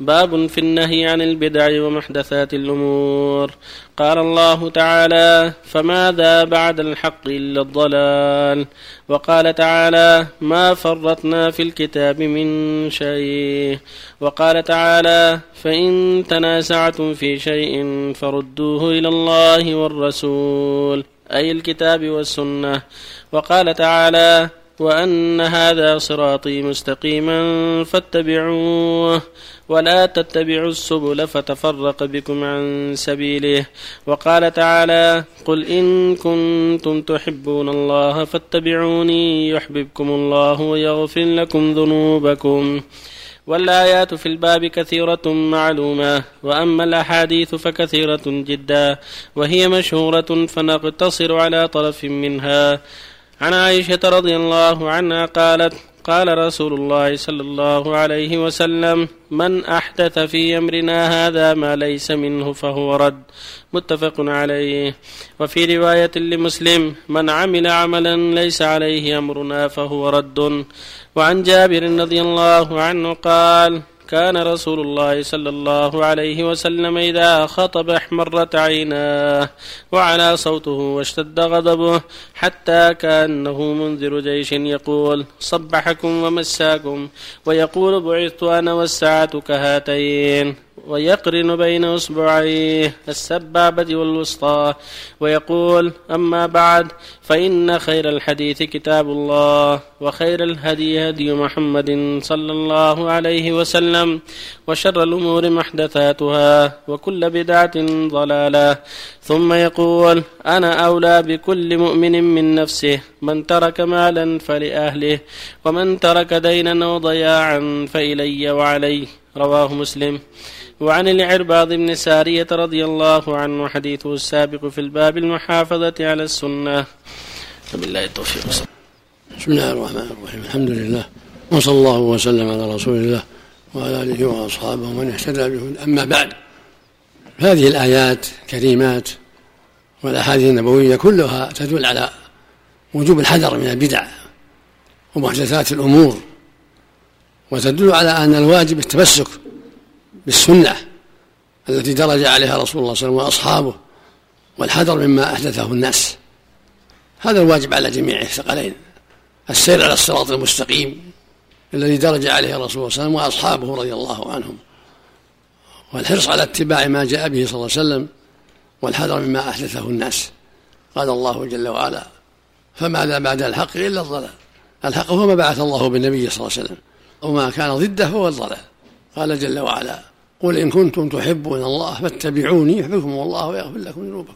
باب في النهي عن البدع ومحدثات الأمور. قال الله تعالى فماذا بعد الحق إلا الضلال؟ وقال تعالى ما فرطنا في الكتاب من شيء. وقال تعالى فإن تنازعتم في شيء فردوه إلى الله والرسول أي الكتاب والسنة. وقال تعالى وأن هذا صراطي مستقيما فاتبعوه ولا تتبعوا السبل فتفرق بكم عن سبيله وقال تعالى قل إن كنتم تحبون الله فاتبعوني يحببكم الله ويغفر لكم ذنوبكم والآيات في الباب كثيرة معلومة وأما الأحاديث فكثيرة جدا وهي مشهورة فنقتصر على طرف منها عن عائشة رضي الله عنها قالت قال رسول الله صلى الله عليه وسلم من أحدث في أمرنا هذا ما ليس منه فهو رد. متفق عليه. وفي رواية لمسلم من عمل عملا ليس عليه أمرنا فهو رد. وعن جابر رضي الله عنه قال كان رسول الله صلى الله عليه وسلم إذا خطب احمرت عيناه وعلى صوته واشتد غضبه حتى كأنه منذر جيش يقول صبحكم ومساكم ويقول بعثت أنا والساعة كهاتين. ويقرن بين أصبعيه السبابه والوسطى ويقول أما بعد فإن خير الحديث كتاب الله وخير الهدي هدي محمد صلى الله عليه وسلم وشر الأمور محدثاتها وكل بدعة ضلالة. ثم يقول أنا أولى بكل مؤمن من نفسه من ترك مالا فلأهله ومن ترك دينا وضياعا فإلي وعليه رواه مسلم. وعن العرباض بن سارية رضي الله عنه حديثه السابق في الباب المحافظة على السنة. وبالله التوفيق. بسم الله الرحمن الرحيم. الحمد لله. وصلى الله وسلم على رسول الله وعلى آله وأصحابه ومن اهتدى به أما بعد هذه الآيات الكريمات والأحاديث النبوية كلها تدل على وجوب الحذر من البدع ومحدثات الأمور وتدل على أن الواجب التمسك بالسنة التي درج عليها رسول الله صلى الله عليه وسلم وأصحابه والحذر مما أحدثه الناس. هذا الواجب على جميع الثقلين. السير على الصراط المستقيم الذي درج عليه الرسول صلى الله عليه وسلم وأصحابه رضي الله عنهم. والحرص على اتباع ما جاء به صلى الله عليه وسلم والحذر مما أحدثه الناس. قال الله جل وعلا فماذا بعد الحق إلا الضلال. الحق هو ما بعث الله بالنبي صلى الله عليه وسلم. وما كان ضده هو الضلال. قال جل وعلا قل إن كنتم تحبون الله فاتبعوني يحببكم الله ويغفر لكم ذنوبكم.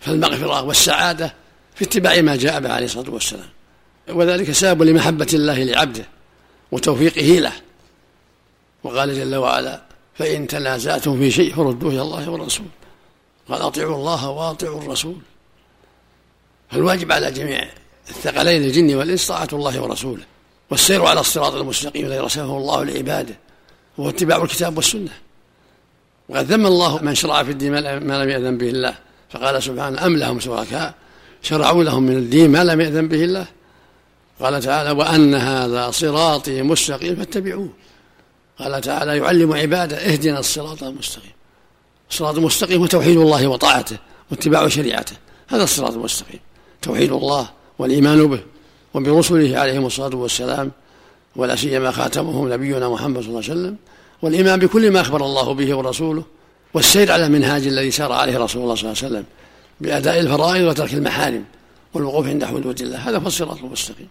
فالمغفرة والسعادة في اتباع ما جاء به عليه الصلاة والسلام. وذلك سبب لمحبة الله لعبده وتوفيقه له. وقال جل وعلا فإن تنازعتم في شيء فردوه إلى الله والرسول. قال أطيعوا الله وأطيعوا الرسول. فالواجب على جميع الثقلين الجن والإنس طاعة الله ورسوله. والسير على الصراط المستقيم الذي رسمه الله لعباده. وهو اتباع الكتاب والسنة. وقد ذم الله من شرع في الدين ما لم يأذن به الله. فقال سبحانه أم لهم شركاء؟ شرعوا لهم من الدين ما لم يأذن به الله. قال تعالى وأن هذا صراطي مستقيم فاتبعوه. قال تعالى يعلم عباده اهدنا الصراط المستقيم. الصراط المستقيم هو توحيد الله وطاعته واتباع شريعته. هذا الصراط المستقيم. توحيد الله والإيمان به. وبرسله عليهم الصلاة والسلام ولا سيما خاتمهم نبينا محمد صلى الله عليه وسلم والإيمان بكل ما أخبر الله به ورسوله والسير على المنهاج الذي سار عليه رسول الله صلى الله عليه وسلم بأداء الفرائض وترك المحارم والوقوف عند حدود الله. هذا هو الصراط المستقيم.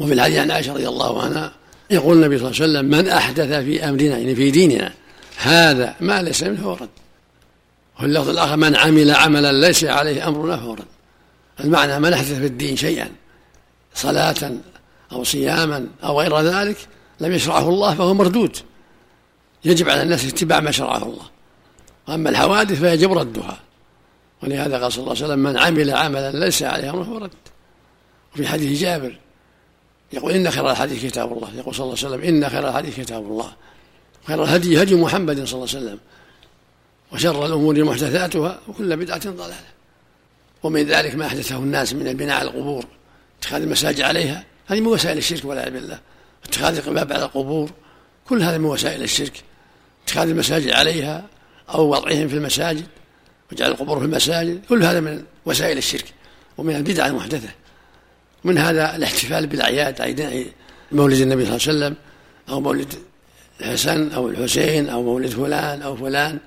وفي الحديث عن عائشة رضي الله عنها يقول النبي صلى الله عليه وسلم من أحدث في أمرنا يعني في ديننا هذا ما ليس منه فهو رد وفي اللفظ الآخر من عمل عملا ليس عليه أمرنا فهو رد المعنى من أحدث في الدين شيئا صلاة أو صياما أو غير ذلك لم يشرعه الله فهو مردود. يجب على الناس اتباع ما شرعه الله. وأما الحوادث فيجب ردها. ولهذا قال صلى الله عليه وسلم من عمل عملا ليس عليه أمره فهو رد. وفي حديث جابر يقول إن خير الحديث كتاب الله. يقول صلى الله عليه وسلم إن خير الحديث كتاب الله. خير الهدي هدي محمد صلى الله عليه وسلم. وشر الأمور محدثاتها وكل بدعة ضلالة. ومن ذلك ما أحدثه الناس من على القبور اتخاذ المساجد عليها هذه من وسائل الشرك والعياذ بالله. اتخاذ القباب على القبور كل هذا من وسائل الشرك. اتخاذ المساجد عليها أو وضعهم في المساجد وجعل القبور في المساجد كل هذا من وسائل الشرك ومن البدع المحدثة. من هذا الاحتفال بالأعياد عيد مولد النبي صلى الله عليه وسلم أو مولد الحسن أو الحسين أو مولد فلان أو فلان.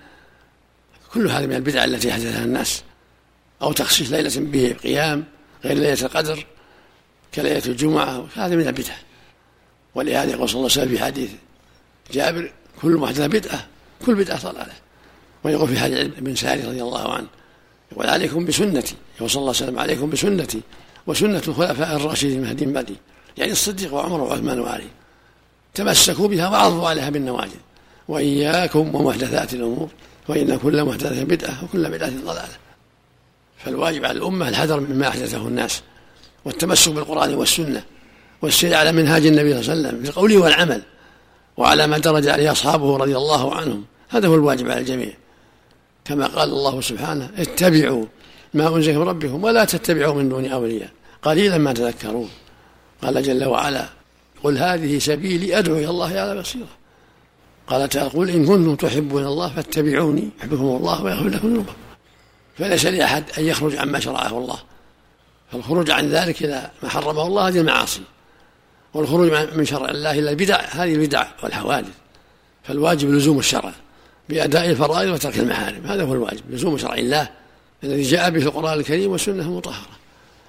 كل هذه من البدع التي حدثها الناس. أو تخصيص ليلة به قيام غير ليلة القدر. كليلة الجمعة هذا من البدع. ولهذا يقول صلى الله عليه وسلم في حديث جابر كل محدثة بدعة كل بدعة ضلالة. ويقول في حديث ابن ساري رضي الله عنه يقول عليكم بسنتي يقول صلى الله عليه وسلم عليكم بسنتي وسنة الخلفاء الراشدين هدي بعدي يعني الصديق وعمر وعثمان وعلي. تمسكوا بها وعضوا عليها بالنواجذ. وإياكم ومحدثات الأمور وإن كل محدثة بدعة وكل بدعة ضلالة. فالواجب على الأمة الحذر مما أحدثه الناس. والتمسك بالقرآن والسنة والسير على منهاج النبي صلى الله عليه وسلم في القول والعمل وعلى ما درج عليه أصحابه رضي الله عنهم. هذا هو الواجب على الجميع. كما قال الله سبحانه اتبعوا ما أنزل من ربكم ولا تتبعوا من دون أولياء. قليلا ما تذكرون. قال جل وعلا قل هذه سبيلي أدعو إلى الله على بصيرة. قال تعالى قل إن كنتم تحبون الله فاتبعوني يحبكم الله ويغفر لكم ذنوبكم. فليس لأحد أن يخرج عما شرعه الله. فالخروج عن ذلك إلى ما حرمه الله هذه المعاصي والخروج من شرع الله إلى البدع هذه البدع والحوادث. فالواجب لزوم الشرع بأداء الفرائض وترك المحارم. هذا هو الواجب لزوم شرع الله الذي جاء به القرآن الكريم والسنة المطهرة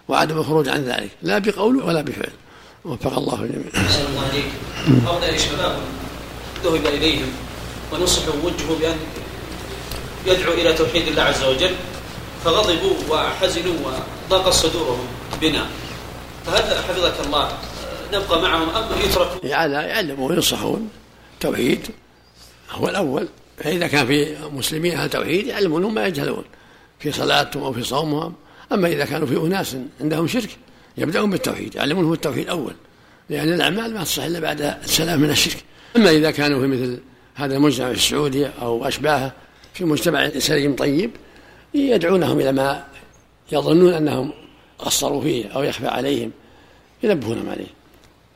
وعدم الخروج عن ذلك. لا بقول ولا بفعل. وفق الله الجميع. أحسن الله عليك. هؤلاء شباب ذهب إليهم ونصحوا وجهوا بأن يدعو إلى توحيد الله عز وجل. فغضبوا وحزنوا وضاق صدورهم بنا. فهل حفظك الله. نبقى معهم أم يتركوا؟ يعني يعلموا وينصحون توحيد هو الأول. فإذا كان في مسلمين أهل توحيد يعلمونهم ما يجهلون. في صلاتهم أو في صومهم. أما إذا كانوا في أناس عندهم شرك يبدأون بالتوحيد. يعلمونهم التوحيد أول. لأن الأعمال ما تصح إلا بعد السلام من الشرك. أما إذا كانوا في مثل هذا المجتمع في السعودية أو أشباهه في مجتمع سليم طيب يدعونهم إلى ما يظنون أنهم قصروا فيه أو يخفى عليهم ينبهونهم عليه.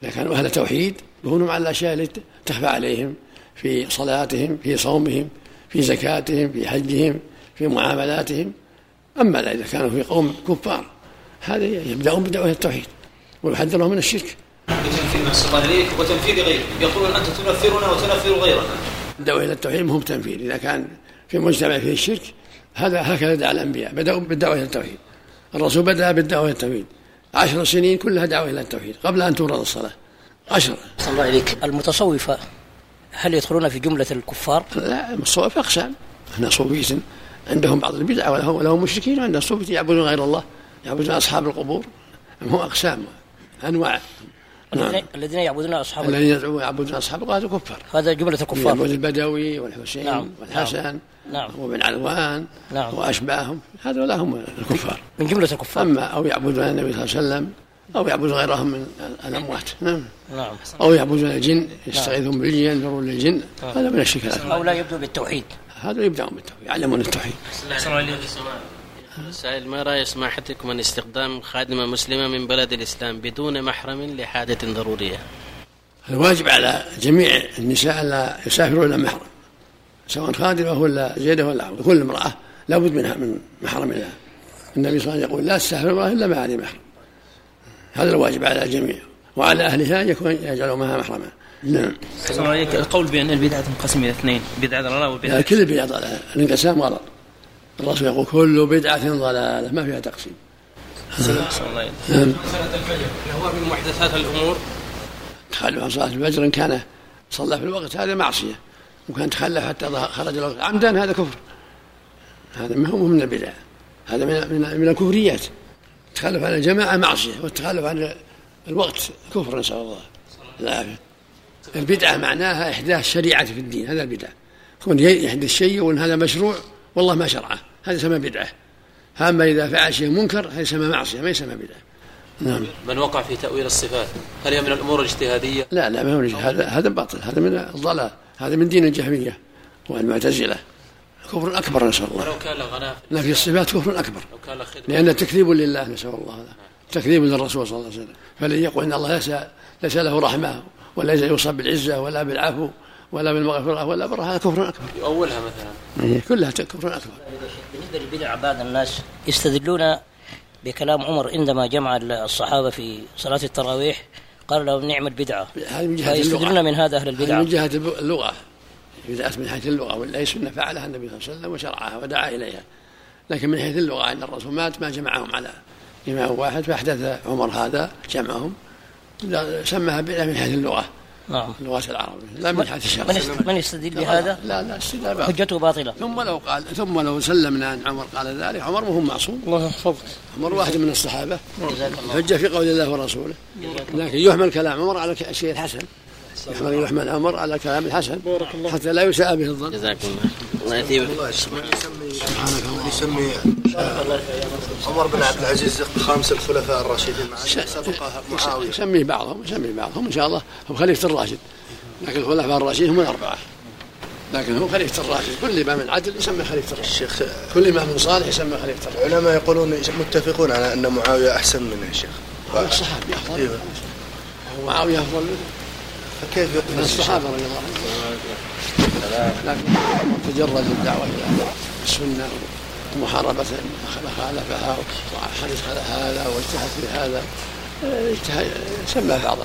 إذا كانوا أهل توحيد ينبهونهم على الأشياء التي تخفى عليهم في صلاتهم في صومهم في زكاتهم في حجهم في معاملاتهم. أما إذا كانوا في قوم كفار هذا يبدأون بدعوة التوحيد ويحذرهم من الشرك. بتنفيذ الله إليك وتنفيذ غيرك. يقولون أنت تنفرنا وتنفر غيرنا. الدعوة إلى التوحيد مهم تنفيذ إذا كان في مجتمع فيه الشرك هذا هكذا دعا الأنبياء بدأوا بالدعوة إلى التوحيد. الرسول بدأ بالدعوة إلى التوحيد. عشر سنين كلها دعوة إلى التوحيد قبل أن تورد الصلاة. عشر. صلى الله عليك المتصوفة هل يدخلون في جملة الكفار؟ لا الصوفية أقسام. هنا صوفية عندهم بعض البدع ولهم مشركين وعندهم صوفية يعبدون غير الله يعبدون أصحاب القبور. هم أقسام أنواع. نعم. الذين يعبدون اصحاب الذين يعبدون أصحاب هذا كفار. هذا جملة الكفار. يعبد البدوي والحسين نعم. والحسن نعم. وابن علوان نعم. وأشباههم. هذول هم الكفار. من جملة الكفار. أما أو يعبدون النبي صلى الله عليه وسلم أو يعبدون غيرهم من الأموات. نعم. نعم. أو يعبدون الجن يستغيثون بالجن ينذرون للجن. نعم. هذا من الشرك الاكبر أو لا يبدو بالتوحيد. هذا يبدأون بالتوحيد يعلمون التوحيد. سائل ما رأي سماحتكم من استخدام خادمة مسلمة من بلد الإسلام بدون محرم لحاجة ضرورية؟ الواجب على جميع النساء لا يسافروا إلى محرم سواء خادمة ولا زيدة ولا عبد كل امرأة لابد منها من محرم لها. النبي صلى الله عليه وسلم يقول لا تسافر امرأة إلا مع ذي محرم. هذا الواجب على الجميع وعلى أهلها يكون يجعلوا معها محرما نعم. القول بأن البدعة تنقسم إلى اثنين بدعة ضلالة وبدعة كل البدعة ضلالة الانقسام غلط. الرسول يقول؟ كل بدعة ضلالة ما فيها تقسيم الله نعم هو من محدثات الأمور تخلف عن صلاة الفجر إن كان صلى في الوقت هذا معصية وكان تخلف حتى خرج الوقت. عمدا هذا كفر. هذا ما هو من البدع هذا من من, من الكفريات. التخلف عن الجماعة معصية والتخلف عن الوقت كفر نسأل الله العافية. البدعة معناها إحداث شريعة في الدين هذا البدعة يكون يحدث شيء وأن هذا مشروع والله ما شرعه. هذا يسمى بدعة. أما إذا فعل شيء منكر هذا يسمى معصية ما يسمى بدعة. نعم. من وقع في تأويل الصفات هل هي من الأمور الاجتهادية؟ لا لا ما هو هذا هذا باطل. هذا من الضلال. هذا من دين الجهمية والمعتزلة. كفر أكبر نسأل الله. ولو كان غناء نفي الصفات كفر أكبر. لو كان لأن تكذيب لله نسأل الله. هذا تكذيب للرسول صلى الله عليه وسلم. فالذي يقول إن الله ليس ليس له رحمة وليس يوصف بالعزة ولا بالعفو ولا بالمغفرة ولا بر هذا كفر أكبر. يؤولها مثلا. إيه، كلها كفر أكبر. بالنسبة للبدع بعض الناس يستدلون بكلام عمر عندما جمع الصحابة في صلاة التراويح قال لهم نعم البدعة. هذه من جهة اللغة. من هذا أهل البدعة. من جهة اللغة. إذا من حيث اللغة ولا سنة فعلها النبي صلى الله عليه وسلم وشرعها ودعا إليها. لكن من حيث اللغة أن الرسول مات ما جمعهم على إمام واحد فأحدث عمر هذا جمعهم. سماها بدعة من حيث اللغة. نعم. اللغة العربية. لا من حيث الشرع من يست- من يستدل بهذا؟ لا لا استدلال باطل. حجته باطلة. ثم لو قال ثم لو سلمنا ان عمر قال ذلك عمر مو معصوم. الله يحفظك. عمر واحد من الصحابة. جزاك الله. حجه في قول الله ورسوله. لكن يحمل كلام عمر على الشيء الحسن يحمل يحمل عمر على كلام الحسن حتى لا يساء به الظن. جزاكم الله الله يثيبك من يسمي عمر بن عبد العزيز خامس الخلفاء الراشدين سبقها معاوية. يسميه بعضهم يسميه بعضهم إن شاء الله هو خليفة الراشد. لكن الخلفاء الراشدين هم الأربعة. لكن هو خليفة الراشد. كل إمام عدل يسمى خليفة الراشد. الشيخ كل إمام صالح يسمى خليفة الراشد. العلماء يقولون متفقون على أن معاوية أحسن منه يا شيخ. هو الصحابي أفضل. أيوة. ومعاويه أفضل. منه فكيف من يقبل الشيخ؟ الصحابة رضي الله عنهم. لكن تجرد الدعوة إلى السنة. ومحاربه من خالفها وحدث هذا واجتهد في هذا اجتهد- سمى بعض